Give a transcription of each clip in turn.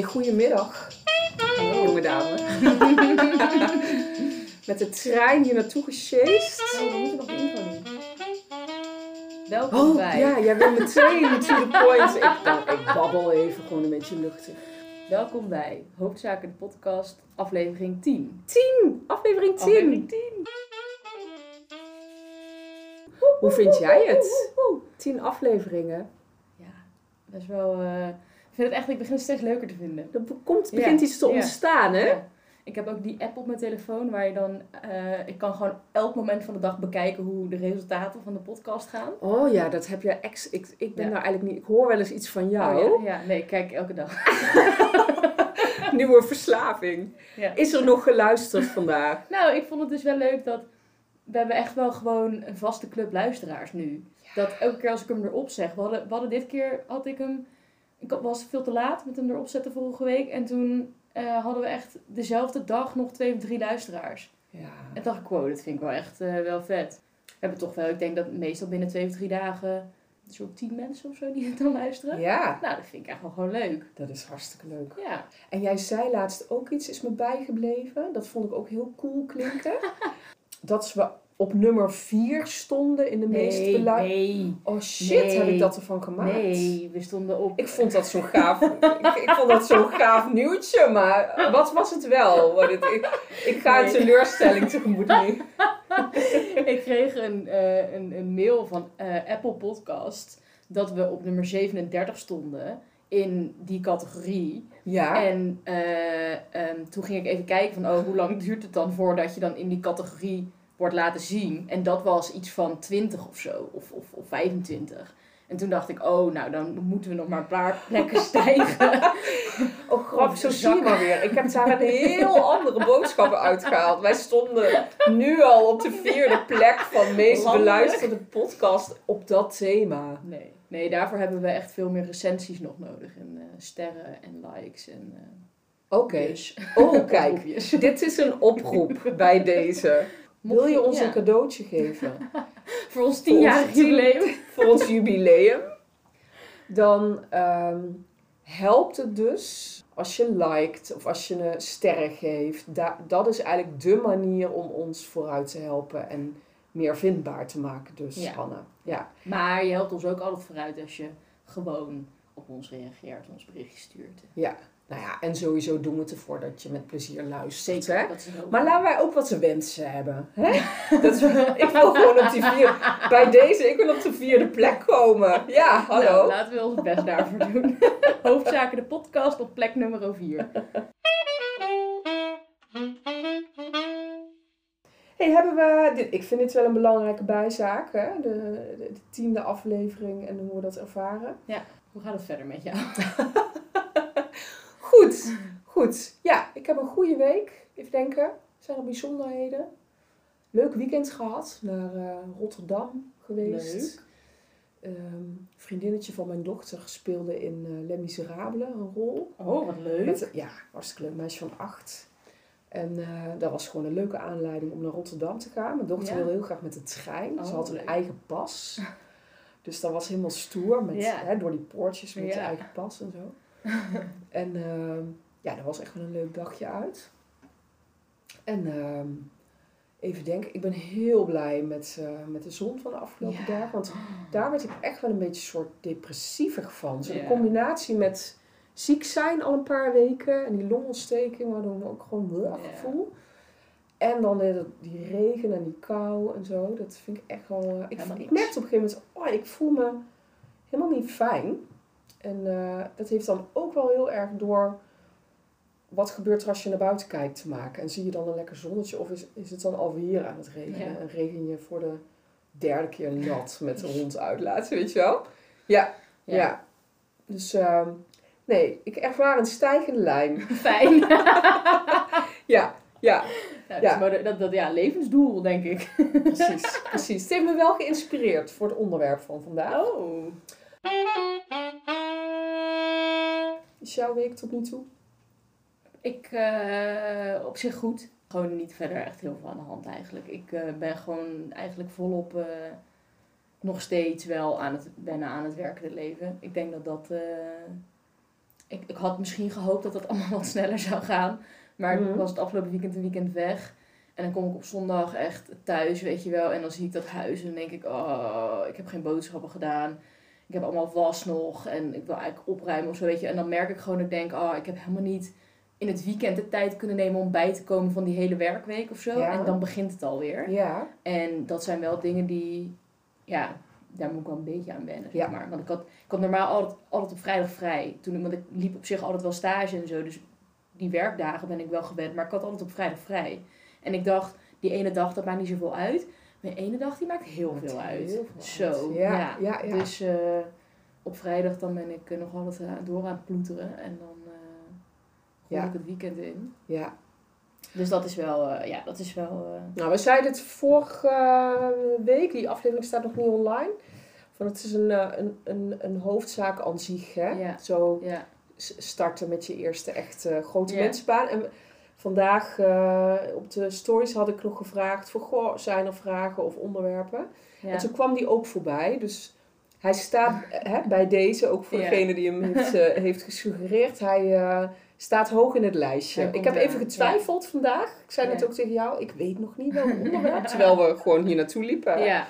Een goedemiddag. Hallo, jonge dame. Met de trein hier naartoe gesjeest. Oh, we moeten nog de intro doen. Welkom Oh, bij. ja, jij wil meteen to the point. Ik, ik babbel even gewoon een beetje luchtig. Welkom bij Hoofdzaken de podcast, aflevering 10. 10, aflevering 10. Aflevering 10. Hoe vind jij het? 10 afleveringen. Ja, dat is wel... ik vind het echt, ik begin het steeds leuker te vinden. Er komt, begint Ja, iets te ontstaan, hè? Ja. Ik heb ook die app op mijn telefoon waar je dan... eh, ik kan gewoon elk moment van de dag bekijken hoe de resultaten van de podcast gaan. Oh ja, dat heb je ex. Ik, ik ben Ja. nou eigenlijk niet. Ik hoor wel eens iets van jou. Oh, ja. nee, ik kijk elke dag. Nieuwe verslaving. Is er nog geluisterd vandaag? Nou, ik vond het dus wel leuk dat... We hebben echt wel gewoon een vaste club luisteraars nu. Dat elke keer als ik hem erop zeg... We hadden, we hadden dit keer, had ik hem... Ik was veel te laat met hem erop zetten vorige week. En toen eh, hadden we echt dezelfde dag nog twee of drie luisteraars. Ja. En dacht ik, wow, dat vind ik wel echt eh, wel vet. We hebben toch wel, ik denk dat meestal binnen twee of drie dagen... Zo'n tien mensen of zo die het dan luisteren. Ja, Nou, dat vind ik echt wel gewoon leuk. dat is hartstikke leuk. Ja. En jij zei laatst ook iets, is me bijgebleven. Dat vond ik ook heel cool klinken. dat we op nummer 4 stonden in de meest Nee, beluisterde. nee, Oh shit, Nee. heb ik dat ervan gemaakt? nee, we stonden op... Ik vond dat zo'n gaaf, ik, ik vond dat zo'n gaaf nieuwtje, maar wat was het wel? Het, ik, ik ga een teleurstelling tegemoet nu. ik kreeg een, eh, een, een mail van eh, Apple Podcast dat we op nummer 37 stonden in die categorie. Ja, En eh, ehm, toen ging ik even kijken van, oh, hoe lang duurt het dan voordat je dan in die categorie wordt laten zien? En dat was iets van 20 of zo, of, of, of 25. En toen dacht ik, oh, nou, dan moeten we nog maar een paar plekken stijgen. oh grap, zo zie je maar weer. Ik heb daar een heel andere boodschappen uitgehaald. Wij stonden nu al op de vierde plek van meest Landelijk. beluisterde podcast op dat thema. Nee, nee, daarvoor hebben we echt veel meer recensies nog nodig. En eh, sterren en likes en... eh, Oké. dus. Oh, kijk. Dit is een oproep bij deze. Wil je ons Ja. een cadeautje geven Voor ons Voor ons 10-jarig tien- jubileum. voor ons jubileum? Dan ehm, helpt het dus als je liked of als je een sterren geeft. Da- dat is eigenlijk de manier om ons vooruit te helpen en meer vindbaar te maken. Dus, Ja. Ja. Maar je helpt ons ook altijd vooruit als je gewoon op ons reageert, ons berichtje stuurt. ja. Nou ja, en sowieso doen we het ervoor dat je met plezier luistert. Zeker. Maar laten wij ook wat ze wensen hebben. Hè? Dat is, ik wil gewoon op die vierde... Bij deze, ik wil op de vierde plek komen. Ja, hallo. Nou, laten we ons best daarvoor doen. Hoofdzaken de podcast op plek nummer 4. hey, hebben we... Dit, ik vind dit wel een belangrijke bijzaak. Hè? De, de, de tiende aflevering en hoe we dat ervaren. Hoe gaat het verder met jou? Goed, goed. Ja, ik heb een goede week. Even denken. Zijn er bijzonderheden? Leuk weekend gehad. Naar eh, Rotterdam geweest. Leuk. Ehm, vriendinnetje van mijn dochter speelde in eh Les Miserables een rol. Oh, wat leuk. Met, ja, hartstikke leuk. Meisje van acht. En eh, dat was gewoon een leuke aanleiding om naar Rotterdam te gaan. Mijn dochter Ja. wilde heel graag met de trein. Ze Oh, had een leuk. eigen pas. Dus dat was helemaal stoer. Met, Ja. hè, door die poortjes met Ja. eigen pas en zo. en ehm, ja, dat was echt wel een leuk dagje uit. En ehm, even denken, ik ben heel blij met, eh, met de zon van de afgelopen Ja. dagen. Want daar werd ik echt wel een beetje soort depressievig van. Zo de Ja. combinatie met ziek zijn al een paar weken en die longontsteking, waardoor ik me ook gewoon heel Ja. voel. En dan die regen en die kou en zo. Dat vind ik echt wel. eh, ik, ik merkte op een gegeven moment, oh, ik voel me helemaal niet fijn. En eh, dat heeft dan ook wel heel erg door wat gebeurt er als je naar buiten kijkt te maken. En zie je dan een lekker zonnetje of is, is het dan alweer aan het regenen? Ja. En regen je voor de derde keer nat met de hond uitlaten, weet je wel? Ja, ja. Dus ehm, nee, ik ervaar een stijgende lijn. Fijn. Ja, ja, Ja, dat, dat, dat, ja, levensdoel, denk ik. precies, precies. Het heeft me wel geïnspireerd voor het onderwerp van vandaag. Oh. Is jouw week tot nu toe? Ik, eh, op zich goed. Gewoon niet verder echt heel veel aan de hand eigenlijk. Ik eh, ben gewoon eigenlijk volop eh, nog steeds wel aan het, bijna aan het werkende leven. Ik denk dat dat, ik, ik had misschien gehoopt dat dat allemaal wat sneller zou gaan. Maar Mhm. ik was het afgelopen weekend een weekend weg. En dan kom ik op zondag echt thuis, weet je wel. En dan zie ik dat huis en dan denk ik, oh, ik heb geen boodschappen gedaan. Ik heb allemaal was nog en ik wil eigenlijk opruimen of zo, weet je. En dan merk ik gewoon dat ik denk, oh, ik heb helemaal niet in het weekend de tijd kunnen nemen om bij te komen van die hele werkweek of zo. Ja. En dan begint het alweer. Ja. En dat zijn wel dingen die, ja, daar moet ik wel een beetje aan wennen, zeg Ja. maar. Want ik had, ik had normaal altijd, altijd op vrijdag vrij. Toen, ik- want ik liep op zich altijd wel stage en zo, dus die werkdagen ben ik wel gewend. Maar ik had altijd op vrijdag vrij. En ik dacht, die ene dag, dat maakt niet zoveel uit. Die ene dag, die maakt heel Maakt veel uit. heel veel zo, ja. Ja. Dus eh, op vrijdag dan ben ik eh, nog altijd eh, door aan het ploeteren. En dan gooi Ja. ik het weekend in. ja. Dus dat is wel, ja, dat is wel... Nou, we zeiden het vorige week, die aflevering staat nog niet online. Van het is een, een, een, een hoofdzaak aan zich, hè? Ja. Zo ja, starten met je eerste echt grote Ja. mensenbaan. En vandaag eh, op de stories had ik nog gevraagd voor, goh, zijn er vragen of onderwerpen? ja. En toen kwam die ook voorbij. Dus hij staat hè, bij deze, ook voor Ja. degene die hem heeft, eh, heeft gesuggereerd. Hij eh, staat hoog in het lijstje. Ik heb even getwijfeld vandaag. Ik zei net ook tegen jou, ik weet nog niet welk onderwerp. Terwijl we gewoon hier naartoe liepen. ja.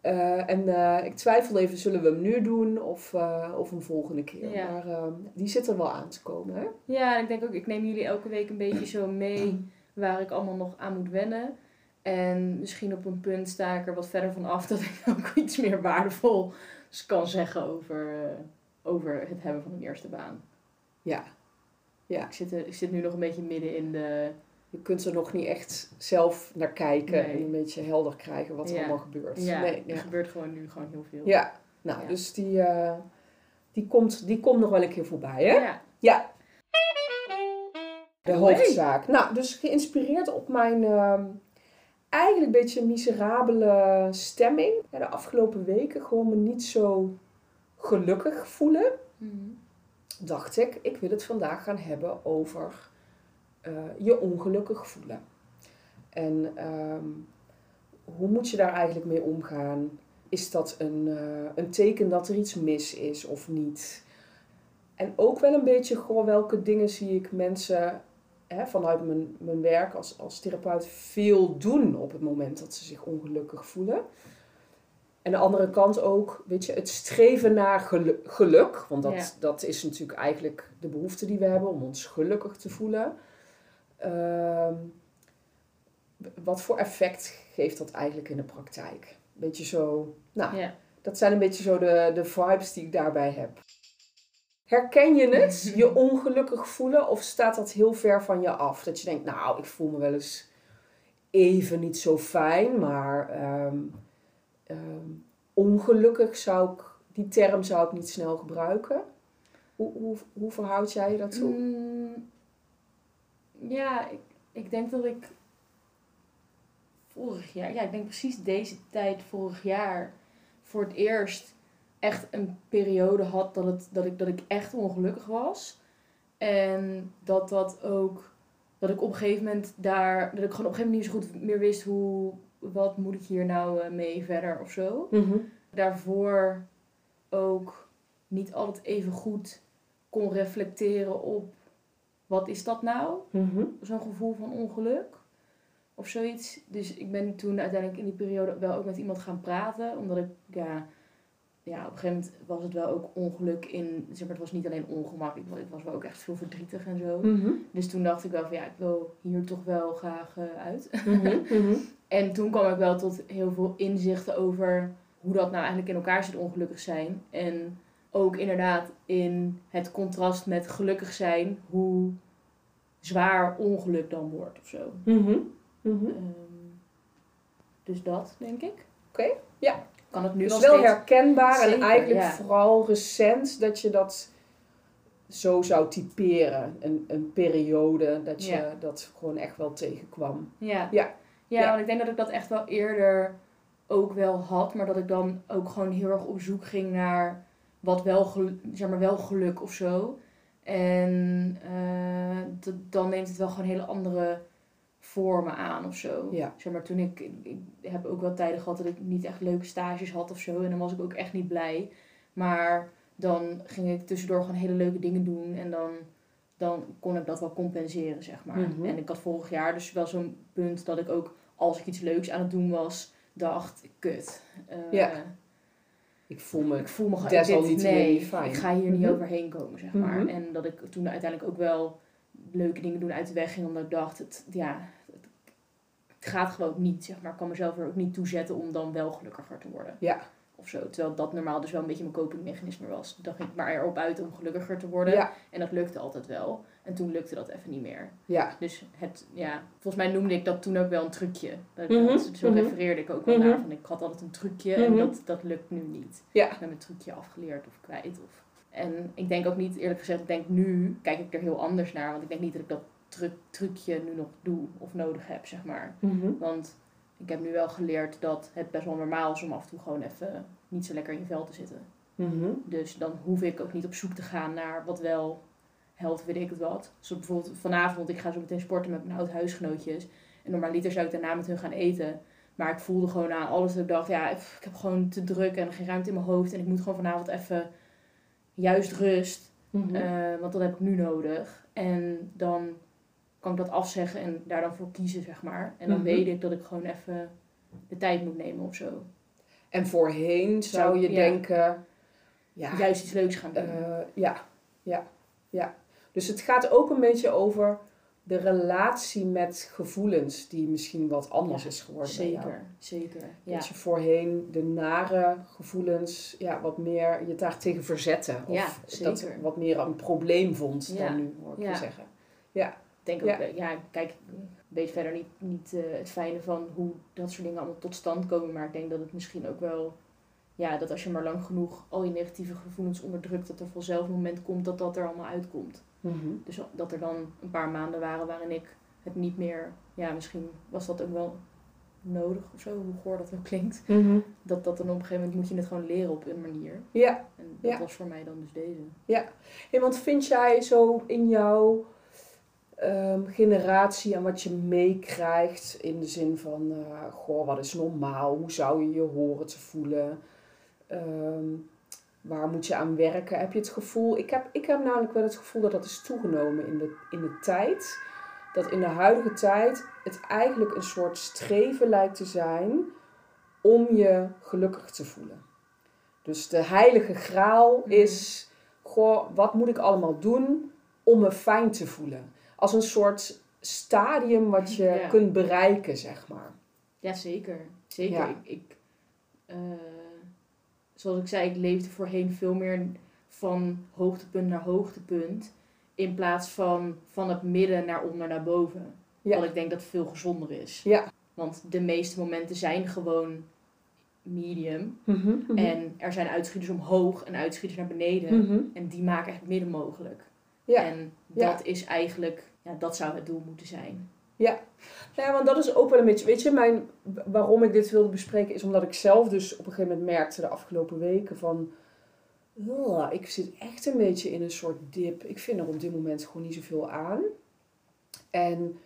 Eh, en eh, ik twijfel even, zullen we hem nu doen of, eh, of een volgende keer? Ja. Maar eh, die zit er wel aan te komen, hè? Ja, en ik denk ook, ik neem jullie elke week een beetje zo mee waar ik allemaal nog aan moet wennen. En misschien op een punt sta ik er wat verder van af dat ik ook iets meer waardevol kan zeggen over, over het hebben van een eerste baan. Ja. Ja. Ik zit, er, ik zit nu nog een beetje midden in de... Je kunt er nog niet echt zelf naar kijken Nee. en een beetje helder krijgen wat er Ja. allemaal gebeurt. Ja, Nee, er gebeurt gewoon nu gewoon heel veel. Ja, nou, dus die, eh, die, komt, die komt nog wel een keer voorbij, hè? Ja. Ja. De hoofdzaak. Nou, dus geïnspireerd op mijn ehm, eigenlijk een beetje miserabele stemming. De afgelopen weken gewoon me niet zo gelukkig voelen. Mhm. Dacht ik, ik wil het vandaag gaan hebben over eh, je ongelukkig voelen. En ehm, hoe moet je daar eigenlijk mee omgaan? Is dat een, eh, een teken dat er iets mis is of niet? En ook wel een beetje, goh, welke dingen zie ik mensen hè, vanuit mijn, mijn werk als, als therapeut veel doen op het moment dat ze zich ongelukkig voelen. En de andere kant ook, weet je, het streven naar gelu- geluk. Want dat, Ja. dat is natuurlijk eigenlijk de behoefte die we hebben om ons gelukkig te voelen. Ehm, wat voor effect geeft dat eigenlijk in de praktijk? Beetje zo, nou, Ja. dat zijn een beetje zo de, de vibes die ik daarbij heb. Herken je het, je ongelukkig voelen, of staat dat heel ver van je af? Dat je denkt, nou, ik voel me wel eens even niet zo fijn, maar ehm, ehm, ongelukkig zou ik, die term zou ik niet snel gebruiken. Hoe, hoe, hoe verhoud jij je daartoe? Mm, ja, ik, ik denk dat ik vorig jaar, ja, ik denk precies deze tijd vorig jaar voor het eerst echt een periode had dat, het, dat, ik, dat ik echt ongelukkig was. En dat dat ook, dat ik op een gegeven moment daar, dat ik gewoon op een gegeven moment niet zo goed meer wist hoe, wat moet ik hier nou eh, mee verder of zo Mhm. daarvoor ook niet altijd even goed kon reflecteren op wat is dat nou? Mhm. Zo'n gevoel van ongeluk of zoiets. Dus ik ben toen uiteindelijk in die periode wel ook met iemand gaan praten, omdat ik ja, ja op een gegeven moment was het wel ook ongeluk in, zeg maar, het was niet alleen ongemak, ik was, ik was wel ook echt veel verdrietig en zo. Mhm. Dus toen dacht ik wel van ja, ik wil hier toch wel graag eh, uit. Mhm. En toen kwam ik wel tot heel veel inzichten over hoe dat nou eigenlijk in elkaar zit, ongelukkig zijn. En ook inderdaad in het contrast met gelukkig zijn, hoe zwaar ongeluk dan wordt of zo. Mhm. Mhm. Ehm, dus dat, denk ik. Oké, ja. Kan het nu Dus wel herkenbaar en eigenlijk ja. vooral recent dat je dat zo zou typeren. Een, een periode dat je Ja. dat gewoon echt wel tegenkwam. Ja. Ja. Ja, Ja. want ik denk dat ik dat echt wel eerder ook wel had, maar dat ik dan ook gewoon heel erg op zoek ging naar wat wel, zeg maar wel geluk of zo. En eh, dan neemt het wel gewoon hele andere vormen aan of zo. Ja. Zeg maar, toen ik, ik heb ook wel tijden gehad dat ik niet echt leuke stages had of zo. En dan was ik ook echt niet blij. Maar dan ging ik tussendoor gewoon hele leuke dingen doen. En dan, dan kon ik dat wel compenseren, zeg maar. Mhm. En ik had vorig jaar dus wel zo'n punt dat ik ook, als ik iets leuks aan het doen was, dacht, kut. eh, Ja. Ik voel me... Ik voel me nee, fijn. ik ga hier niet Mhm. overheen komen, zeg maar. Mhm. En dat ik toen uiteindelijk ook wel leuke dingen doen uit de weg ging, omdat ik dacht, het, ja, het, het gaat gewoon niet, zeg maar. Ik kan mezelf er ook niet toe zetten om dan wel gelukkiger te worden. Ja. Of zo. Terwijl dat normaal dus wel een beetje mijn copingmechanisme was. Dan ging ik maar erop uit om gelukkiger te worden. Ja, En dat lukte altijd wel. En toen lukte dat even niet meer. ja. Dus het, ja, volgens mij noemde ik dat toen ook wel een trucje. Dat, Mhm, dat- zo mhm. refereerde ik ook wel Mhm. naar. Van ik had altijd een trucje en Mhm. dat, dat lukt nu niet. Ja. Ik ben mijn trucje afgeleerd of kwijt. Of... En ik denk ook niet, eerlijk gezegd, ik denk nu, kijk ik er heel anders naar. Want ik denk niet dat ik dat tru trucje nu nog doe of nodig heb, zeg maar. Want ik heb nu wel geleerd dat het best wel normaal is om af en toe gewoon even niet zo lekker in je vel te zitten. Mhm. Dus dan hoef ik ook niet op zoek te gaan naar wat wel helpt, weet ik het wat. Zoals bijvoorbeeld vanavond, ik ga zo meteen sporten met mijn oud huisgenootjes. En normaliter zou ik daarna met hun gaan eten. Maar ik voelde gewoon aan alles dat ik dacht, ja, ik heb gewoon te druk en geen ruimte in mijn hoofd. En ik moet gewoon vanavond even juist rust. Mhm. eh, want dat heb ik nu nodig. En dan kan ik dat afzeggen en daar dan voor kiezen, zeg maar. En dan Mhm. weet ik dat ik gewoon even de tijd moet nemen of zo. En voorheen zou Zou- je ja. denken... Ja, Juist iets leuks gaan doen. Eh, ja, ja, ja. Dus het gaat ook een beetje over de relatie met gevoelens die misschien wat anders Ja, is geworden zeker, zeker. Ja. Dat je voorheen de nare gevoelens ja, wat meer je daartegen verzetten. Of Ja, dat zeker. wat meer een probleem vond Ja, dan nu, hoor ik ja. je zeggen. Ik denk ook, Ja. ja, ja kijk, ik weet verder niet, niet eh, het fijne van hoe dat soort dingen allemaal tot stand komen. Maar ik denk dat het misschien ook wel, ja, dat als je maar lang genoeg al je negatieve gevoelens onderdrukt, dat er vanzelf een moment komt dat dat er allemaal uitkomt. Mhm. Dus dat er dan een paar maanden waren waarin ik het niet meer, ja, misschien was dat ook wel nodig of zo, hoe goor dat ook klinkt. Mhm. Dat dat dan op een gegeven moment moet je het gewoon leren op een manier. Ja, En dat Ja. was voor mij dan dus deze. Hey, want vind jij zo in jouw ehm, generatie en wat je meekrijgt in de zin van, eh, goh, wat is normaal? Hoe zou je je horen te voelen? Ehm, waar moet je aan werken? Heb je het gevoel, ik heb, ik heb namelijk wel het gevoel dat dat is toegenomen in de, in de tijd. Dat in de huidige tijd het eigenlijk een soort streven lijkt te zijn om je gelukkig te voelen. Dus de heilige graal Mhm. is, goh, wat moet ik allemaal doen om me fijn te voelen? Als een soort stadium wat je Ja. kunt bereiken, zeg maar. Ja, zeker. Zeker. Ja. Ik, ik eh, zoals ik zei, ik leefde voorheen veel meer van hoogtepunt naar hoogtepunt. In plaats van van het midden naar onder naar boven. Ja. Wat ik denk dat veel gezonder is. Ja. Want de meeste momenten zijn gewoon medium. Mhm, mhm. En er zijn uitschieters omhoog en uitschieters naar beneden. Mhm. En die maken het midden mogelijk. Ja. En Ja. dat is eigenlijk, ja, dat zou het doel moeten zijn. Ja, want dat is ook wel een beetje, weet je, mijn, waarom ik dit wilde bespreken is omdat ik zelf dus op een gegeven moment merkte de afgelopen weken van, "Ugh, ik zit echt een beetje in een soort dip. Ik vind er op dit moment gewoon niet zoveel aan. En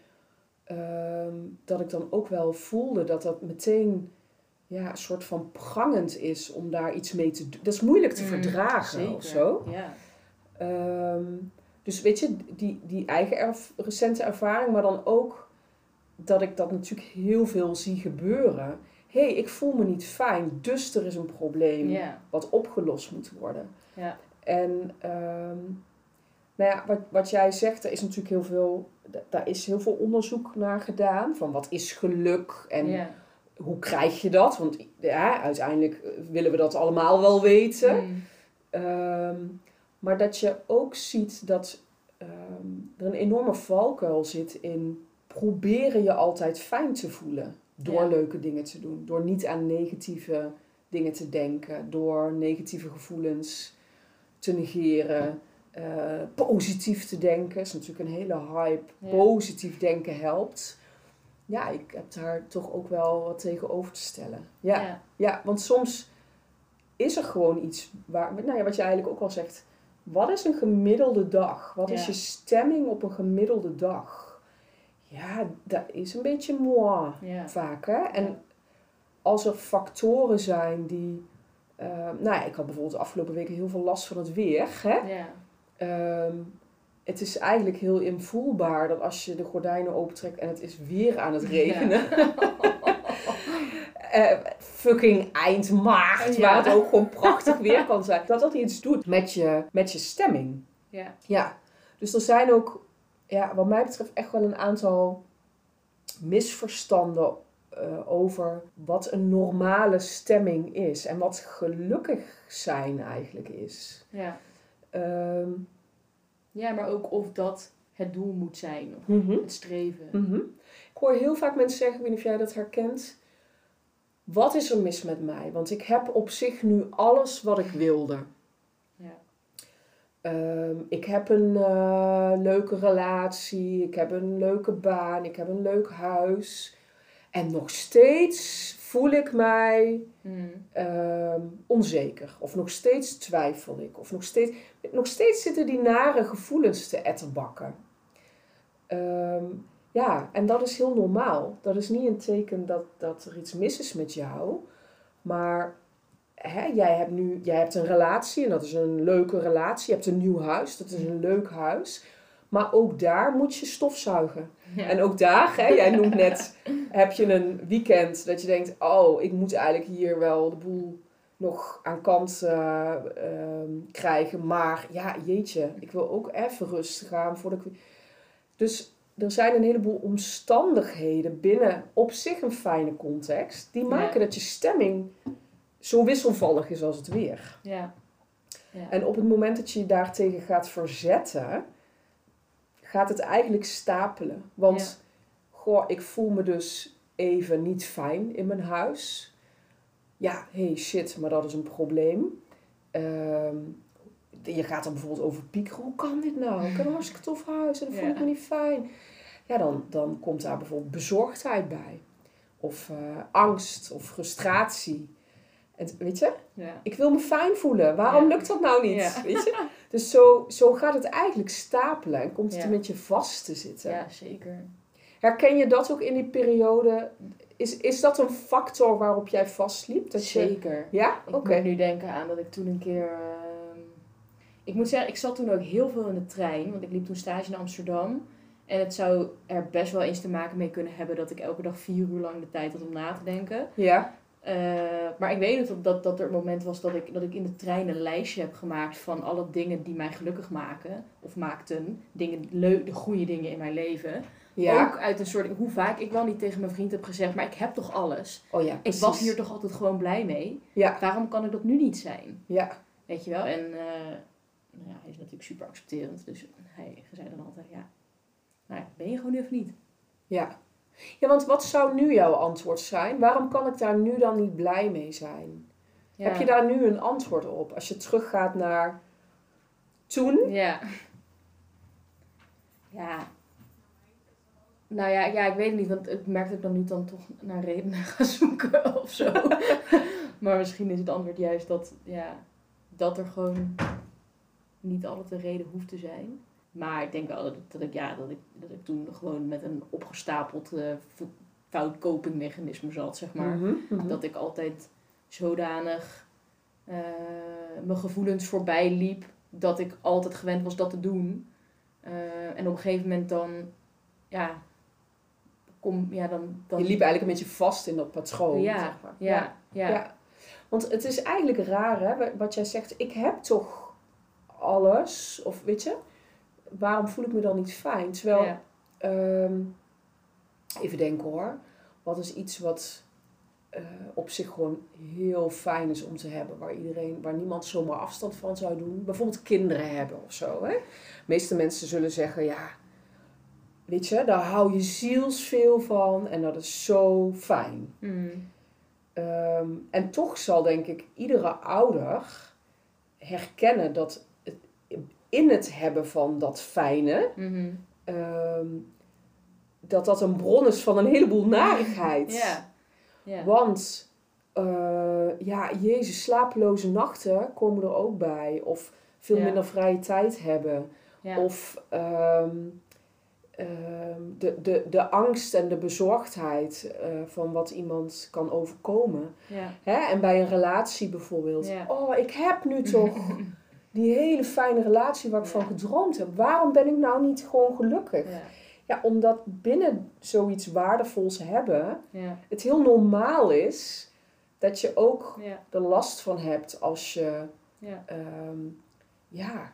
ehm, dat ik dan ook wel voelde dat dat meteen ja, een soort van prangend is om daar iets mee te doen. Dat is moeilijk te Mm, verdragen of zo. Ja. Ehm, dus weet je, die, die eigen erf- recente ervaring, maar dan ook dat ik dat natuurlijk heel veel zie gebeuren. Hé, hey, ik voel me niet fijn, dus er is een probleem wat opgelost moet worden. En ehm, nou ja, wat, wat jij zegt, er is natuurlijk heel veel, da- daar is heel veel onderzoek naar gedaan. Van wat is geluk en hoe krijg je dat? Want ja, uiteindelijk eh, willen we dat allemaal wel weten. Mm. Ehm, maar dat je ook ziet dat ehm, er een enorme valkuil zit in proberen je altijd fijn te voelen. Door Ja. leuke dingen te doen. Door niet aan negatieve dingen te denken. Door negatieve gevoelens te negeren. eh, positief te denken. is natuurlijk een hele hype. Ja. Positief denken helpt. Ja, ik heb daar toch ook wel wat tegenover te stellen. Ja. ja. Ja, want soms is er gewoon iets waar, nou ja, wat je eigenlijk ook al zegt. Wat is een gemiddelde dag? Wat is Ja. je stemming op een gemiddelde dag? Ja, dat is een beetje moi Ja. vaak. Hè? En als er factoren zijn die Ehm, nou ja, ik had bijvoorbeeld de afgelopen weken heel veel last van het weer. Hè? Ja. Ehm, het is eigenlijk heel invoelbaar dat als je de gordijnen opentrekt en het is weer aan het regenen. Eh, fucking eind maart, Ja. waar het ook gewoon prachtig weer kan zijn. Dat dat iets doet met je, met je stemming. Ja. Ja, dus er zijn ook, ja, wat mij betreft, echt wel een aantal misverstanden eh, over wat een normale stemming is en wat gelukkig zijn eigenlijk is. Ja. Ehm, ja, maar ook of dat het doel moet zijn. Of mhm, het streven. mhm. Ik hoor heel vaak mensen zeggen, ik weet niet of jij dat herkent. Wat is er mis met mij? Want ik heb op zich nu alles wat ik wilde. Ja. Ehm, ik heb een eh, leuke relatie, ik heb een leuke baan, ik heb een leuk huis. En nog steeds voel ik mij Mm. ehm, onzeker. Of nog steeds twijfel ik. Of nog steeds, nog steeds zitten die nare gevoelens te etterbakken. Ehm, ja, en dat is heel normaal. Dat is niet een teken dat, dat er iets mis is met jou. Maar hè, jij hebt nu jij hebt een relatie en dat is een leuke relatie. Je hebt een nieuw huis, dat is een leuk huis. Maar ook daar moet je stofzuigen. Ja. En ook daar, hè, jij noemt net, heb je een weekend dat je denkt, oh, ik moet eigenlijk hier wel de boel nog aan kant eh, ehm, krijgen. Maar ja, jeetje, ik wil ook even rustig gaan voordat ik... Dus er zijn een heleboel omstandigheden binnen op zich een fijne context, die maken dat je stemming zo wisselvallig is als het weer. ja. Ja. En op het moment dat je je daartegen gaat verzetten, gaat het eigenlijk stapelen. Want, goh, ik voel me dus even niet fijn in mijn huis. Ja, hey shit, maar dat is een probleem. Ehm, je gaat er bijvoorbeeld over piekeren. Hoe kan dit nou? Ik heb een hartstikke tof huis en dan voel ik me niet fijn. Ja, dan, dan komt daar bijvoorbeeld bezorgdheid bij. Of eh, angst of frustratie. En, weet je, ja. ik wil me fijn voelen. Waarom Ja. lukt dat nou niet? Ja. Weet je? Dus zo, zo gaat het eigenlijk stapelen en komt het een beetje vast te zitten. ja, zeker. Herken je dat ook in die periode? Is, is dat een factor waarop jij vastliep? Dat je, Zeker. ja? Ik Oké. moet nu denken aan dat ik toen een keer... ehm, ik moet zeggen, ik zat toen ook heel veel in de trein. Want ik liep toen stage in Amsterdam. En het zou er best wel eens te maken mee kunnen hebben... dat ik elke dag vier uur lang de tijd had om na te denken. Ja. Eh, maar ik weet het dat, dat er een moment was dat ik, dat ik in de trein een lijstje heb gemaakt... van alle dingen die mij gelukkig maken. Of maakten. Dingen, de goede dingen in mijn leven. Ja. Ook uit een soort... Hoe vaak ik wel niet tegen mijn vriend heb gezegd... maar ik heb toch alles. Oh ja, Ik was hier toch altijd gewoon blij mee. Ja. Waarom kan ik dat nu niet zijn? Ja. Weet je wel? En eh, nou ja, hij is natuurlijk super accepterend. Dus hij zei dan altijd, ja, nou ja, ben je gewoon nu of niet? Ja. Ja, want wat zou nu jouw antwoord zijn? Waarom kan ik daar nu dan niet blij mee zijn? Ja. Heb je daar nu een antwoord op? Als je teruggaat naar toen? Ja. Ja. Nou ja, ja, ik weet het niet, want ik merk dat ik dan nu dan toch naar redenen ga zoeken of zo. maar misschien is het antwoord juist dat, ja, dat er gewoon niet altijd een reden hoeft te zijn. Maar ik denk wel dat, ik- dat, ik, ja, dat, ik, dat ik toen gewoon met een opgestapeld eh, f- fout copingmechanisme zat, zeg maar. Mhm, mhm. Dat ik altijd zodanig eh, mijn gevoelens voorbij liep dat ik altijd gewend was dat te doen. Eh, en op een gegeven moment dan, ja, kom, ja, dan. dan Je liep eigenlijk een beetje vast in dat patroon. Ja, zeg maar. ja, ja, Ja. Want het is eigenlijk raar, hè, wa- wat jij zegt. Ik heb toch alles, of weet je, waarom voel ik me dan niet fijn? Terwijl, ja. ehm, even denken hoor, wat is iets wat eh, op zich gewoon heel fijn is om te hebben, waar iedereen, waar niemand zomaar afstand van zou doen? Bijvoorbeeld kinderen hebben of zo. Hè? De meeste mensen zullen zeggen, ja, weet je, daar hou je zielsveel van en dat is zo fijn. Mm. Ehm, en toch zal denk ik iedere ouder herkennen dat in het hebben van dat fijne, Mhm. ehm, dat dat een bron is van een heleboel narigheid. Want, eh, ja, jezus, slapeloze nachten komen er ook bij. Of veel minder vrije tijd hebben. Of, ehm, ehm, de, de, de angst en de bezorgdheid eh, van wat iemand kan overkomen. Hè? En bij een relatie bijvoorbeeld. Oh, ik heb nu toch die hele fijne relatie waar ik Ja. van gedroomd heb. Waarom ben ik nou niet gewoon gelukkig? Ja. Ja, omdat binnen zoiets waardevols hebben, Ja. het heel normaal is dat je ook er last van hebt als je, Ja. ehm, ja,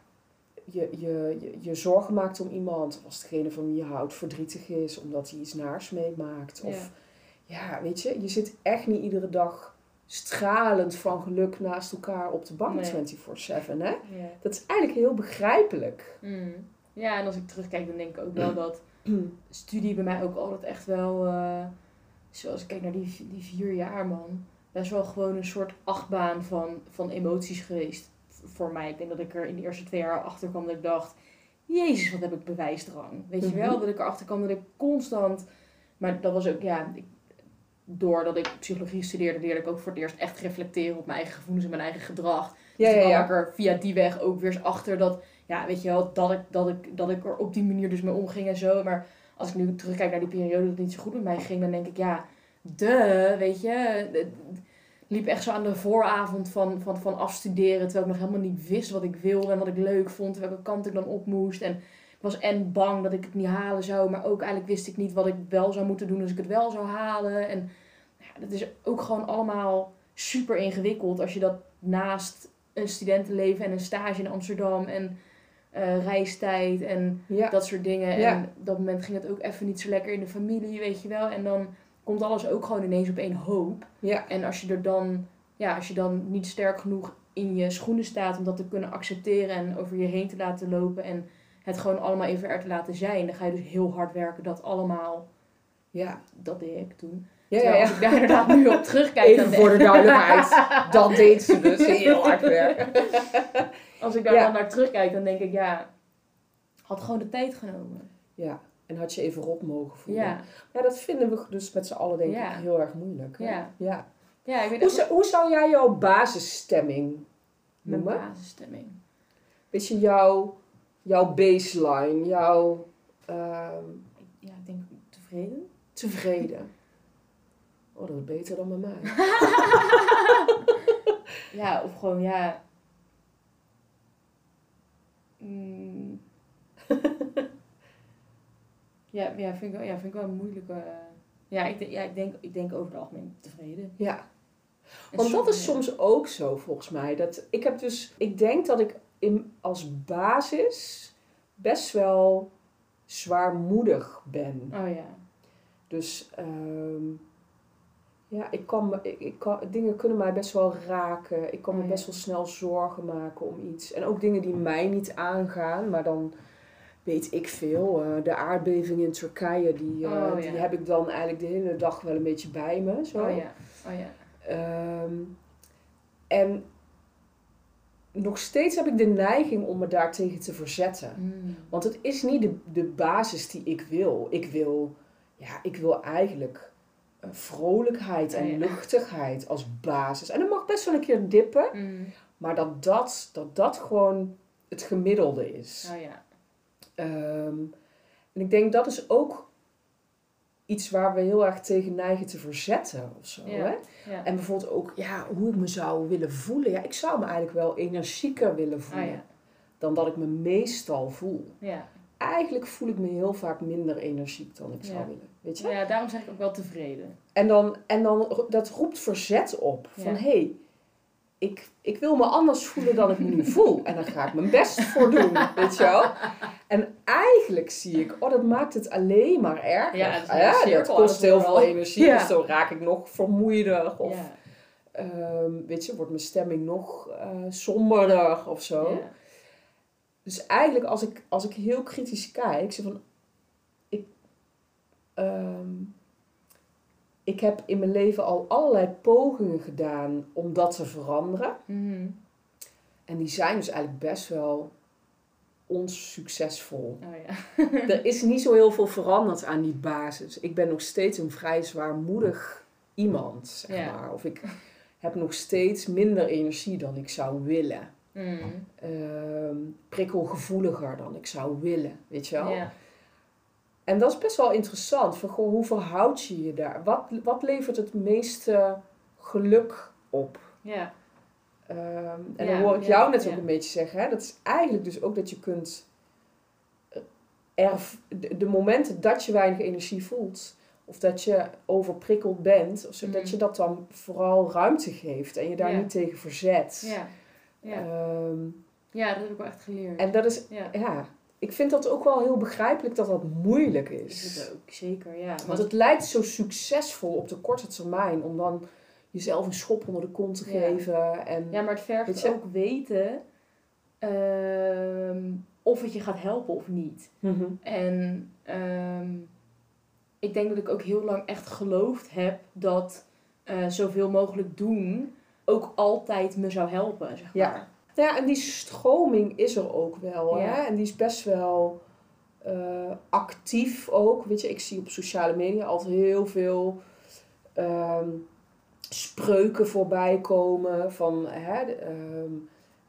je, je, je, je zorgen maakt om iemand. Of als degene van wie je houdt verdrietig is omdat hij iets naars meemaakt. Of ja, weet je, je zit echt niet iedere dag stralend van geluk naast elkaar op de bank Nee. 24-7. Hè? Ja. Dat is eigenlijk heel begrijpelijk. Mm. Ja, en als ik terugkijk, dan denk ik ook wel dat studie bij mij ook altijd echt wel, eh, zoals ik kijk naar die, die vier jaar man, best wel gewoon een soort achtbaan van, van emoties geweest voor mij. Ik denk dat ik er in de eerste twee jaar achter kwam dat ik dacht, jezus, wat heb ik bewijsdrang. Weet je wel, Mhm. dat ik erachter kwam dat ik constant, maar dat was ook, ja, ik, doordat ik psychologie studeerde, leerde ik ook voor het eerst echt reflecteren op mijn eigen gevoelens en mijn eigen gedrag. Dus ja, kwam ja. ik er via die weg ook weer eens achter dat, ja, weet je wel, dat ik, dat ik, dat ik er op die manier dus mee omging en zo. Maar als ik nu terugkijk naar die periode dat het niet zo goed met mij ging, dan denk ik, ja, de, weet je, het liep echt zo aan de vooravond van, van, van afstuderen, terwijl ik nog helemaal niet wist wat ik wilde en wat ik leuk vond, welke kant ik dan op moest. En ik was en bang dat ik het niet halen zou, maar ook eigenlijk wist ik niet wat ik wel zou moeten doen als ik het wel zou halen. En ja, dat is ook gewoon allemaal super ingewikkeld als je dat naast een studentenleven en een stage in Amsterdam en eh, reistijd en Ja. dat soort dingen. Ja. En op dat moment ging het ook even niet zo lekker in de familie, weet je wel. En dan komt alles ook gewoon ineens op één hoop. ja. En als je er dan, ja, als je dan niet sterk genoeg in je schoenen staat om dat te kunnen accepteren en over je heen te laten lopen en het gewoon allemaal even er te laten zijn, dan ga je dus heel hard werken dat allemaal, Ja, dat deed ik toen. ja, ja. Terwijl ja. als ik daar inderdaad nu op terugkijk, dan Even denk- voor de duidelijkheid. Dat deed ze dus heel hard werken. als ik daar Ja. dan naar terugkijk, dan denk ik, ja, had gewoon de tijd genomen. Ja, en had je even op mogen voelen. Ja, Ja, dat vinden we dus met z'n allen denk Ja. ik heel erg moeilijk. hè? Ja. ja. ja ik weet Hoe, hoe zou jij jouw basisstemming mijn noemen? basisstemming. Weet je, jouw, jouw baseline, jouw ehm, Ja, ik denk tevreden. tevreden. Oh, dat is beter dan bij mij. Ja, of gewoon, ja... Mm. ja, ja, vind ik wel, ja, vind ik wel een moeilijke... Ja, ik, denk- ja ik, denk, ik denk over het algemeen tevreden. Ja, want dat is soms ook zo volgens mij. Dat, ik heb dus, ik denk dat ik in, als basis best wel zwaarmoedig ben. Oh ja. Dus ehm, ja, ik kan, ik, ik kan, dingen kunnen mij best wel raken. Ik kan me Oh ja. best wel snel zorgen maken om iets. En ook dingen die mij niet aangaan, maar dan weet ik veel. eh, de aardbeving in Turkije, die, eh, Oh, die ja. heb ik dan eigenlijk de hele dag wel een beetje bij me. Zo. Oh ja. Oh ja. Ehm, en nog steeds heb ik de neiging om me daartegen te verzetten. Mm. Want het is niet de, de basis die ik wil. Ik wil, ja, ik wil eigenlijk eh, vrolijkheid en Oh ja. luchtigheid als basis. En dat mag best wel een keer dippen, Mm. maar dat dat, dat, dat gewoon het gemiddelde is. Oh ja. Ehm, en ik denk dat is ook iets waar we heel erg tegen neigen te verzetten of zo. Ja. Hè? Ja. En bijvoorbeeld ook ja, hoe ik me zou willen voelen. Ja, ik zou me eigenlijk wel energieker willen Oh voelen ja. dan dat ik me meestal voel. Ja. Eigenlijk voel ik me heel vaak minder energiek dan ik zou willen. Weet je? ja, daarom zeg ik ook wel tevreden. En, dan, en dan, dat roept verzet op. Van hé, hey, ik, ik wil me anders voelen dan ik me nu voel. En daar ga ik mijn best voor doen. Weet je wel? En eigenlijk zie ik, oh, dat maakt het alleen maar erger. Ja, het Ah ja, dat kost heel veel energie. Ja. Dus dan raak ik nog vermoeider. Of ja. ehm, weet je, wordt mijn stemming nog eh, somberder of zo. Ja. Dus eigenlijk als ik, als ik heel kritisch kijk, zeg van, ik, ehm, ik heb in mijn leven al allerlei pogingen gedaan om dat te veranderen. Mhm. En die zijn dus eigenlijk best wel onsuccesvol. Oh ja. er is niet zo heel veel veranderd aan die basis. Ik ben nog steeds een vrij zwaarmoedig iemand, zeg maar. Of ik heb nog steeds minder energie dan ik zou willen. Mm. Ehm, prikkelgevoeliger dan ik zou willen, weet je wel? En dat is best wel interessant. Van, goh, hoe verhoud je je daar? Wat, wat levert het meeste geluk op? Ja. Ehm, en Ja, dan hoor ik ja, jou net ook een beetje zeggen. Hè? Dat is eigenlijk dus ook dat je kunt... eh, erv- de, de momenten dat je weinig energie voelt... Of dat je overprikkeld bent. Of zo, Mhm. Dat je dat dan vooral ruimte geeft. En je daar niet tegen verzet. Ja. Ja. Ehm, ja, dat heb ik wel echt geleerd. en dat is... ja. Ik vind dat ook wel heel begrijpelijk dat dat moeilijk Is is. het ook, zeker, ja. Want het lijkt zo succesvol op de korte termijn. Om dan jezelf een schop onder de kont te Ja. geven. En, Ja, maar het vergt Weet je- ook weten ehm, of het je gaat helpen of niet. Mhm. En ehm, ik denk dat ik ook heel lang echt geloofd heb dat eh, zoveel mogelijk doen ook altijd me zou helpen, zeg Ja. Ja, en die stroming is er ook wel. Ja. Hè? En die is best wel eh, actief ook. Weet je, ik zie op sociale media altijd heel veel ehm, spreuken voorbij komen. Van, hè, de, ehm,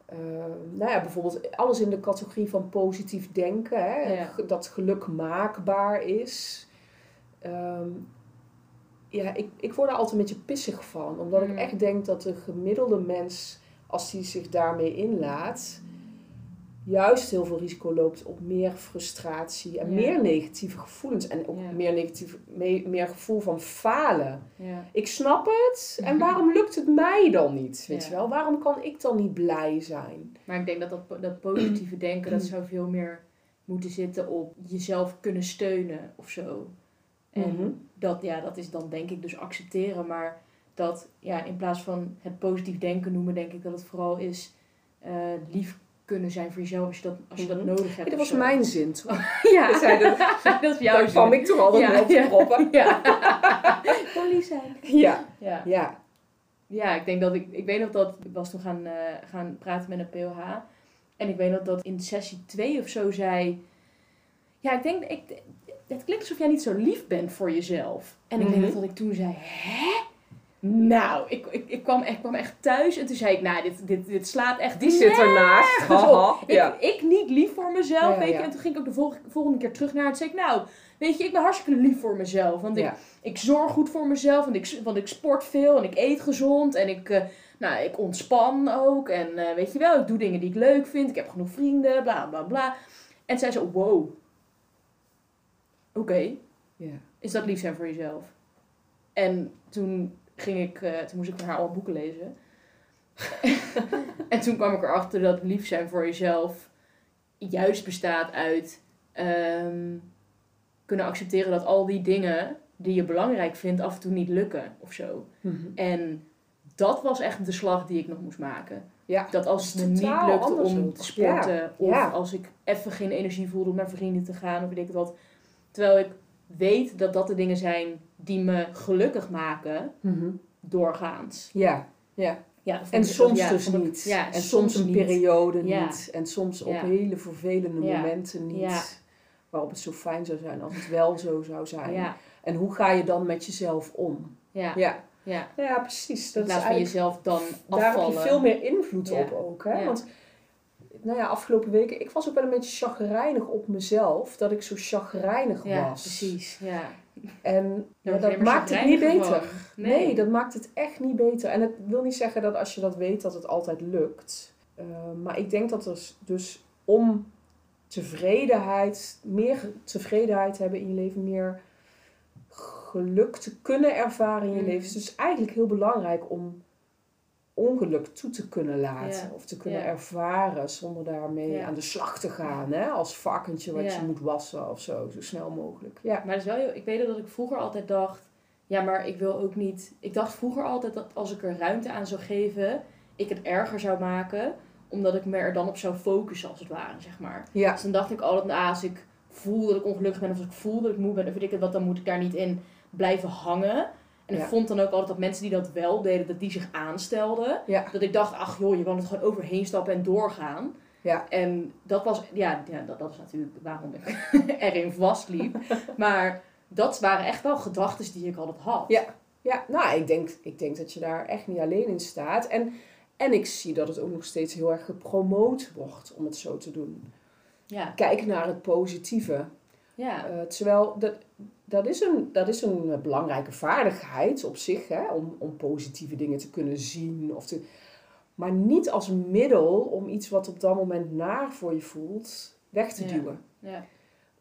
ehm, nou ja, bijvoorbeeld alles in de categorie van positief denken. Hè? Ja. Dat geluk maakbaar is. Ja, ik, ik word er altijd een beetje pissig van. Omdat Mm. ik echt denk dat de gemiddelde mens als hij zich daarmee inlaat, juist heel veel risico loopt op meer frustratie en Ja. meer negatieve gevoelens. En ook Ja. meer, negatief, me- meer gevoel van falen. Ja. Ik snap het, en waarom lukt het mij dan niet? Weet je wel? Waarom kan ik dan niet blij zijn? Maar ik denk dat dat, dat positieve denken, dat zou veel meer moeten zitten op jezelf kunnen steunen of zo. En Mhm. dat, ja, dat is dan denk ik dus accepteren. Maar dat ja, in plaats van het positief denken noemen, denk ik dat het vooral is eh, lief kunnen zijn voor jezelf als je dat, als je dat Mhm. nodig hebt. Hey, dat was zo. mijn zin, toch? Ja, zei dat- dat is jouw Daar kwam ik toch altijd op te proppen. Ja. Kon lief zijn. Ja, Ja. ja. Ja, ik denk dat ik, ik weet nog dat, ik was toen gaan, eh, gaan praten met een POH. En ik weet nog dat in sessie 2 of zo zei, ja, ik denk, ik, het klinkt alsof jij niet zo lief bent voor jezelf. En ik Mhm. denk dat ik toen zei, hè? Nou, ik, ik, ik, kwam, echt, ik kwam echt thuis en toen zei ik, nou, dit, dit, dit slaat echt Die zit ernaast. Haha. op. Ik, Ja. ik niet lief voor mezelf, Ja, weet je. ja. En toen ging ik ook de volgende, volgende keer terug naar het. Zei ik, nou, weet je, ik ben hartstikke lief voor mezelf. Want ik, Ja. ik zorg goed voor mezelf, want ik, want ik sport veel en ik eet gezond en ik, eh, nou, ik ontspan ook. En eh, weet je wel, ik doe dingen die ik leuk vind, ik heb genoeg vrienden, bla bla bla. En zij zo, wow, oké, Ja. is dat lief zijn voor jezelf? En toen ging ik, eh, toen moest ik met haar allemaal boeken lezen. en toen kwam ik erachter dat lief zijn voor jezelf juist bestaat uit ehm, kunnen accepteren dat al die dingen die je belangrijk vindt af en toe niet lukken of zo. Mhm. En dat was echt de slag die ik nog moest maken. Ja. Dat als het me niet lukte om te sporten, Ja, of ja. als ik even geen energie voelde om naar vrienden te gaan, of weet ik wat. Terwijl ik weet dat dat de dingen zijn die me gelukkig maken, Mhm. doorgaans. Ja, ja. Ja, En soms ja, dus niet. Ja, en soms een niet. periode niet. En soms op hele vervelende momenten niet. Waarop het zo fijn zou zijn als het wel zo zou zijn. En hoe ga je dan met jezelf om? ja, Ja, ja. precies. Dat is van eigenlijk, jezelf dan daar heb afvallen. je veel meer invloed Ja. op ook. Hè? Ja. Want nou ja, afgelopen weken, ik was ook wel een beetje chagrijnig op mezelf. Dat ik zo chagrijnig Ja, was. precies. Ja. En ja, dat maakt het niet beter. Nee. dat maakt het echt niet beter. En het wil niet zeggen dat als je dat weet, dat het altijd lukt. Uh, maar ik denk dat er dus om tevredenheid, meer tevredenheid hebben in je leven, meer geluk te kunnen ervaren in je Mm. leven. Dus het is eigenlijk heel belangrijk om ongeluk toe te kunnen laten. Ja. Of te kunnen Ja. ervaren zonder daarmee Ja. aan de slag te gaan. Hè? Als varkentje wat je moet wassen of zo, zo snel mogelijk. Ja. Maar het is wel, ik weet dat ik vroeger altijd dacht, ja, maar ik wil ook niet. Ik dacht vroeger altijd dat als ik er ruimte aan zou geven, ik het erger zou maken, omdat ik me er dan op zou focussen, als het ware, zeg maar. Ja. Dus dan dacht ik altijd, nou, als ik voel dat ik ongelukkig ben, of als ik voel dat ik moe ben, of weet ik het wat, dan moet ik daar niet in blijven hangen. En ik Ja. vond dan ook altijd dat mensen die dat wel deden, dat die zich aanstelden. Ja. Dat ik dacht, ach joh, je kan het gewoon overheen stappen en doorgaan. Ja. En dat was, ja, ja dat, dat is natuurlijk waarom ik erin vastliep. Maar dat waren echt wel gedachten die ik altijd had. Ja. Ja, nou, ik denk, ik denk dat je daar echt niet alleen in staat. En, en ik zie dat het ook nog steeds heel erg gepromoot wordt om het zo te doen. Ja. Kijk naar het positieve. Ja. Eh, terwijl dat, dat, is een, dat is een belangrijke vaardigheid op zich, hè, om, om positieve dingen te kunnen zien. Of te, maar niet als middel om iets wat op dat moment naar voor je voelt, weg te Ja. duwen. ja.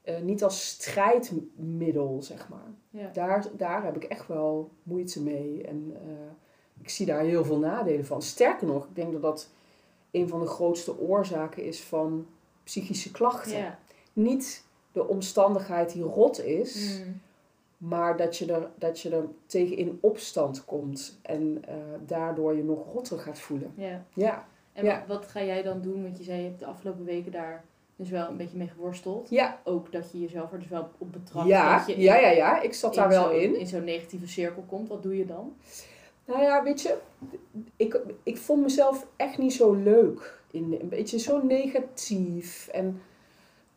Eh, niet als strijdmiddel, zeg maar. Ja. Daar, daar heb ik echt wel moeite mee. En eh, ik zie daar heel veel nadelen van. Sterker nog, ik denk dat dat een van de grootste oorzaken is van psychische klachten. Niet de omstandigheid die rot is, Mm. maar dat je, er, dat je er tegen in opstand komt. En eh, daardoor je nog rotter gaat voelen. ja. Ja, En Ja. wat, wat ga jij dan doen? Want je zei, je hebt de afgelopen weken daar dus wel een beetje mee geworsteld. ja, Ook dat je jezelf er dus wel op betrapt. ja, dat je in, ja, ja, ja. Ik zat daar wel in. In zo'n negatieve cirkel komt. Wat doe je dan? Nou ja, weet je, ik, ik vond mezelf echt niet zo leuk. In, een beetje zo negatief. En,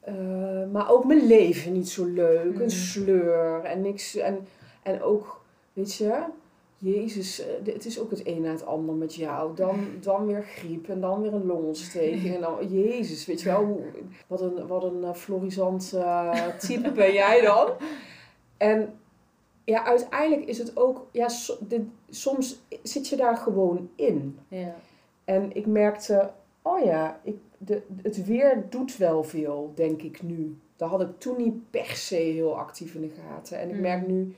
eh, maar ook mijn leven niet zo leuk. Een sleur en niks. En, en ook, weet je, Jezus, eh, het is ook het een na het ander met jou. Dan, dan weer griep en dan weer een longontsteking. En dan, Jezus, weet je wel, wat een, wat een eh, florisant type ben jij dan. En ja, uiteindelijk is het ook, ja, so- dit, soms zit je daar gewoon in. Ja. En ik merkte, oh ja, ik, de, het weer doet wel veel, denk ik nu. Dat had ik toen niet per se heel actief in de gaten. En ik Mm. merk nu,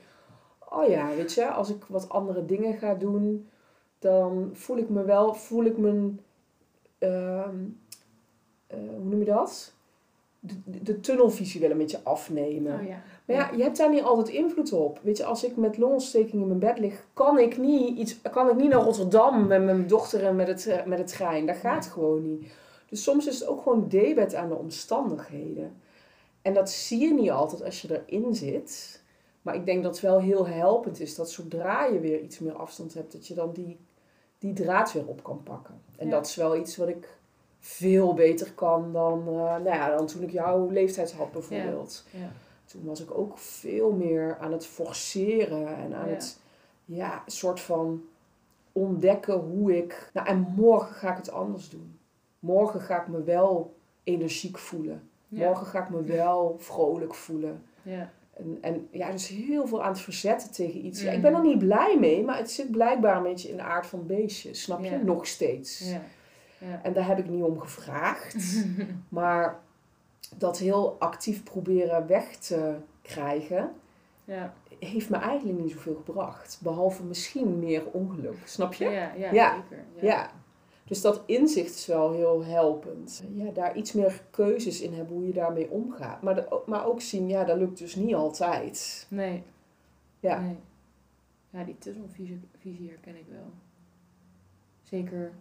oh ja, weet je, als ik wat andere dingen ga doen, dan voel ik me wel, voel ik mijn, ehm, eh, hoe noem je dat? De, de, de tunnelvisie wel een beetje afnemen. Oh ja. Maar ja, je hebt daar niet altijd invloed op. Weet je, als ik met longontsteking in mijn bed lig, kan ik niet, iets, kan ik niet naar Rotterdam met mijn dochter en met het, eh, met het trein. Dat gaat gewoon niet. Dus soms is het ook gewoon debet aan de omstandigheden. En dat zie je niet altijd als je erin zit. Maar ik denk dat het wel heel helpend is dat zodra je weer iets meer afstand hebt, dat je dan die, die draad weer op kan pakken. En Ja. dat is wel iets wat ik veel beter kan dan, eh, nou ja, dan toen ik jouw leeftijd had bijvoorbeeld Ja. Toen was ik ook veel meer aan het forceren en aan Ja. het, ja, soort van ontdekken hoe ik. Nou, en morgen ga ik het anders doen. Morgen ga ik me wel energiek voelen. Ja. Morgen ga ik me wel vrolijk voelen. Ja. En, en ja, dus heel veel aan het verzetten tegen iets. Ja, ik ben er niet blij mee, maar het zit blijkbaar een beetje in de aard van beestje. Snap je? Nog steeds. Ja. Ja. En daar heb ik niet om gevraagd. Maar dat heel actief proberen weg te krijgen, Ja. heeft me eigenlijk niet zoveel gebracht. Behalve misschien meer ongeluk. Snap je? Ja, ja, Ja. zeker. Ja. Dus dat inzicht is wel heel helpend. Ja, daar iets meer keuzes in hebben hoe je daarmee omgaat. Maar, de- maar ook zien, ja, dat lukt dus niet altijd. Nee. Ja. Nee. Ja, die tunnelvisie visie herken ik wel. Zeker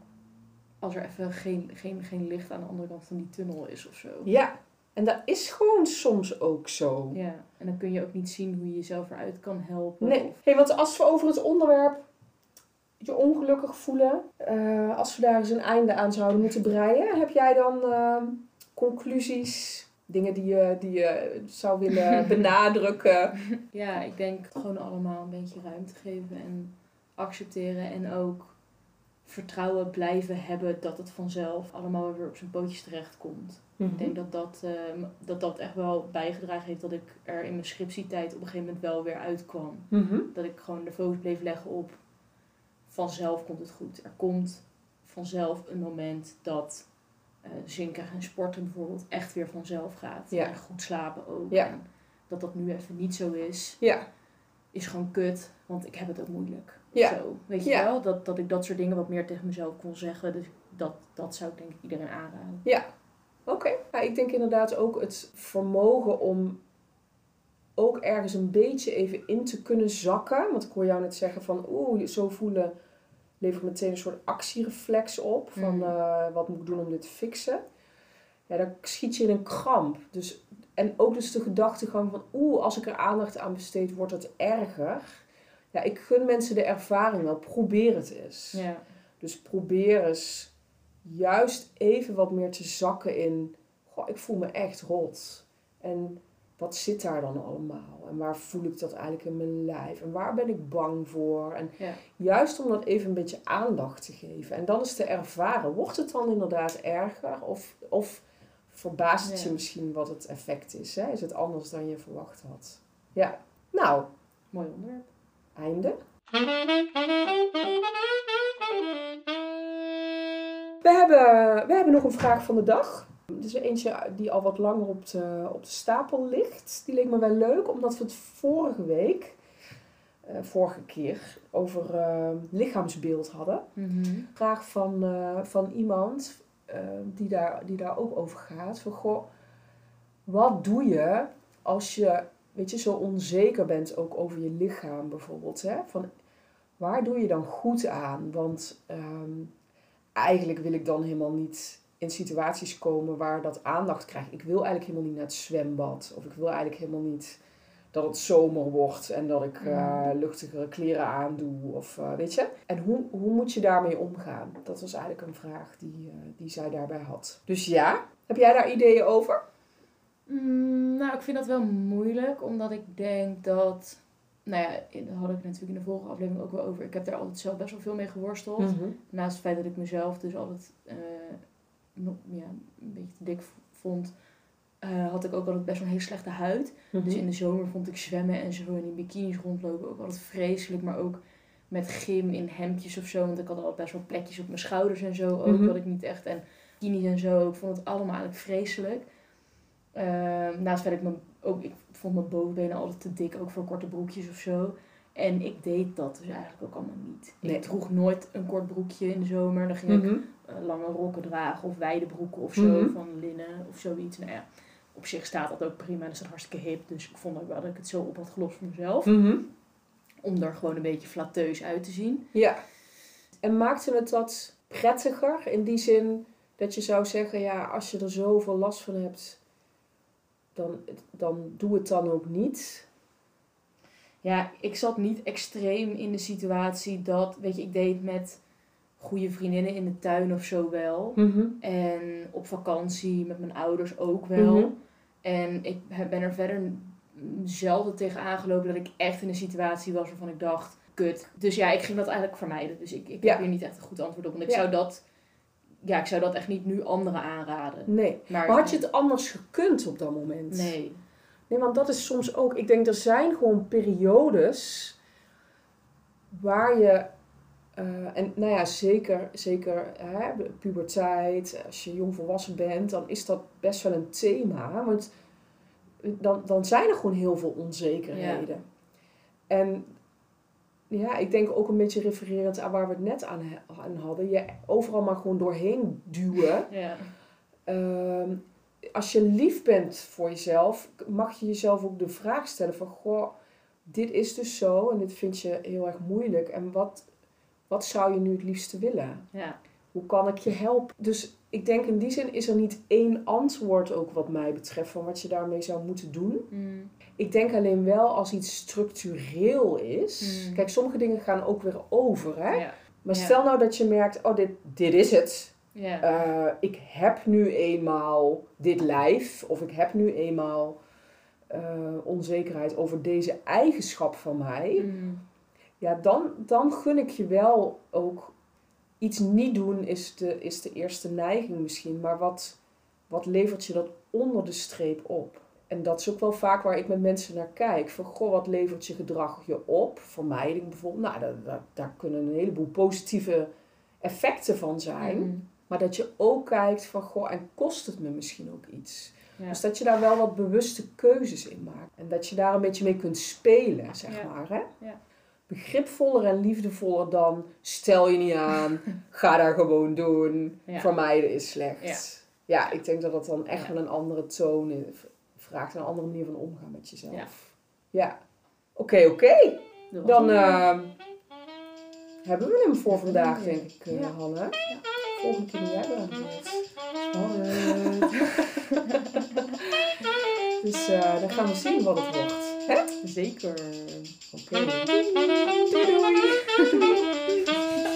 als er even geen, geen, geen licht aan de andere kant van die tunnel is of zo. Ja, en dat is gewoon soms ook zo. Ja, en dan kun je ook niet zien hoe je jezelf eruit kan helpen. Nee. Of, Hey, want als we over het onderwerp je ongelukkig voelen, eh, als we daar eens een einde aan zouden moeten breien, heb jij dan eh, conclusies, dingen die je, die je zou willen benadrukken? ja, ik denk gewoon allemaal een beetje ruimte geven en accepteren. En ook vertrouwen blijven hebben dat het vanzelf allemaal weer op zijn pootjes terechtkomt. Ik denk dat dat, ehm, dat dat echt wel bijgedragen heeft dat ik er in mijn scriptietijd op een gegeven moment wel weer uitkwam. Mhm. Dat ik gewoon de focus bleef leggen op vanzelf komt het goed. Er komt vanzelf een moment dat eh zinken en sporten bijvoorbeeld echt weer vanzelf gaat. Ja. En goed slapen ook. Ja. En dat dat nu even niet zo is, Ja, is gewoon kut, want ik heb het ook moeilijk. Ja. Zo. Weet je Ja. wel? Dat, dat ik dat soort dingen wat meer tegen mezelf kon zeggen. Dus dat, dat zou ik denk ik iedereen aanraden. oké. Nou, ik denk inderdaad ook het vermogen om ook ergens een beetje even in te kunnen zakken. Want ik hoor jou net zeggen van, oeh, zo voelen levert meteen een soort actiereflex op. Van, Mhm. eh, wat moet ik doen om dit te fixen? Ja, dan schiet je in een kramp. Dus, en ook dus de gedachtegang van, oeh, als ik er aandacht aan besteed, wordt het erger. Ja, ik gun mensen de ervaring wel. Probeer het eens. Ja. Dus probeer eens juist even wat meer te zakken in, goh, ik voel me echt rot. En wat zit daar dan allemaal? En waar voel ik dat eigenlijk in mijn lijf? En waar ben ik bang voor? En Ja. juist om dat even een beetje aandacht te geven. En dan is te ervaren, wordt het dan inderdaad erger? Of, of verbaast het Ja. je misschien wat het effect is. Hè? Is het anders dan je verwacht had? Ja, nou, Mooi onderwerp. Einde. We hebben, we hebben nog een vraag van de dag. Het is eentje die al wat langer op de, op de stapel ligt. Die leek me wel leuk, omdat we het vorige week, eh, vorige keer, over eh, lichaamsbeeld hadden. Vraag van, eh, van iemand die, daar, die daar ook over gaat. Van, goh, wat doe je als je, weet je, zo onzeker bent ook over je lichaam bijvoorbeeld. Hè? Van, waar doe je dan goed aan? Want ehm, eigenlijk wil ik dan helemaal niet in situaties komen waar dat aandacht krijgt. Ik wil eigenlijk helemaal niet naar het zwembad. Of ik wil eigenlijk helemaal niet dat het zomer wordt en dat ik eh, luchtigere kleren aandoe. Of eh, weet je. En hoe, hoe moet je daarmee omgaan? Dat was eigenlijk een vraag die, eh, die zij daarbij had. Dus ja, heb jij daar ideeën over? Mm, nou, ik vind dat wel moeilijk, omdat ik denk dat... Nou ja, daar had ik natuurlijk in de vorige aflevering ook wel over. Ik heb daar altijd zelf best wel veel mee geworsteld. Mhm. Naast het feit dat ik mezelf dus altijd eh, nog, ja, een beetje te dik vond, eh, had ik ook altijd best wel een hele slechte huid. Mhm. Dus in de zomer vond ik zwemmen en zo in die bikinis rondlopen ook altijd vreselijk. Maar ook met gym in hemdjes of zo. Want ik had altijd best wel plekjes op mijn schouders en zo ook. Mhm. Wat ik niet echt. En bikinis en zo. Ik vond het allemaal eigenlijk vreselijk. Ehm, naast dat ik mijn, ook, ik vond mijn bovenbenen altijd te dik, ook voor korte broekjes of zo. En ik deed dat dus eigenlijk ook allemaal niet. Nee. Ik droeg nooit een kort broekje in de zomer. Dan ging ik Mhm. eh, lange rokken dragen of wijde broeken of zo Mhm. van linnen of zoiets. Nou ja, op zich staat dat ook prima. Dat is dat hartstikke hip. Dus ik vond ook wel dat ik het zo op had gelost voor mezelf. Mhm. Om er gewoon een beetje flatteus uit te zien. Ja. En maakte het dat prettiger in die zin dat je zou zeggen, ja, als je er zoveel last van hebt, dan, dan doe het dan ook niet. Ja, ik zat niet extreem in de situatie dat, weet je, ik deed met goede vriendinnen in de tuin of zo wel. En op vakantie met mijn ouders ook wel. Mhm. En ik ben er verder zelden tegen aangelopen dat ik echt in een situatie was waarvan ik dacht, kut. Dus ja, ik ging dat eigenlijk vermijden. Dus ik, ik Ja. heb hier niet echt een goed antwoord op. Want ik Ja. zou dat, ja, ik zou dat echt niet nu anderen aanraden. Nee. Maar, Maar had je het anders gekund op dat moment? Nee. Nee, want dat is soms ook. Ik denk er zijn gewoon periodes waar je. eh, en nou ja, zeker, zeker hè, puberteit, als je jong volwassen bent, dan is dat best wel een thema. Want dan, dan zijn er gewoon heel veel onzekerheden. En ja, ik denk ook een beetje refererend aan waar we het net aan, hadden. Je overal maar gewoon doorheen duwen. Ja. Ehm, als je lief bent voor jezelf, mag je jezelf ook de vraag stellen van, goh, dit is dus zo en dit vind je heel erg moeilijk. En wat, wat zou je nu het liefste willen? Ja. Hoe kan ik je helpen? Dus ik denk in die zin is er niet één antwoord ook wat mij betreft van wat je daarmee zou moeten doen. Mm. Ik denk alleen wel als iets structureel is. Mm. Kijk, sommige dingen gaan ook weer over. Hè? Ja. Maar Ja. stel nou dat je merkt, oh dit, dit is het. Ja. Eh, ik heb nu eenmaal dit lijf, of ik heb nu eenmaal eh, onzekerheid over deze eigenschap van mij. Mm. Ja, dan, dan gun ik je wel ook iets niet doen, is de, is de eerste neiging misschien. Maar wat, wat levert je dat onder de streep op? En dat is ook wel vaak waar ik met mensen naar kijk. Van, goh, wat levert je gedrag je op? Vermijding bijvoorbeeld. Nou, daar, daar, daar kunnen een heleboel positieve effecten van zijn. Mm. Maar dat je ook kijkt van, goh, en kost het me misschien ook iets? Ja. Dus dat je daar wel wat bewuste keuzes in maakt. En dat je daar een beetje mee kunt spelen, zeg Ja. maar. Hè? Ja. Begripvoller en liefdevoller dan stel je niet aan, ga daar gewoon doen, vermijden is slecht. Ja. Ik denk dat dat dan echt wel een andere toon vraagt, een andere manier van omgaan met jezelf. Ja. Ja. Oké, oké. Dan ehm, hebben we hem voor vandaag, denk ik, eh, Ja. Hanne. Volgende keer jij beurt. Spannend. dus eh, dan gaan we zien wat het wordt. Hè? Zeker. Oké. Doei doei.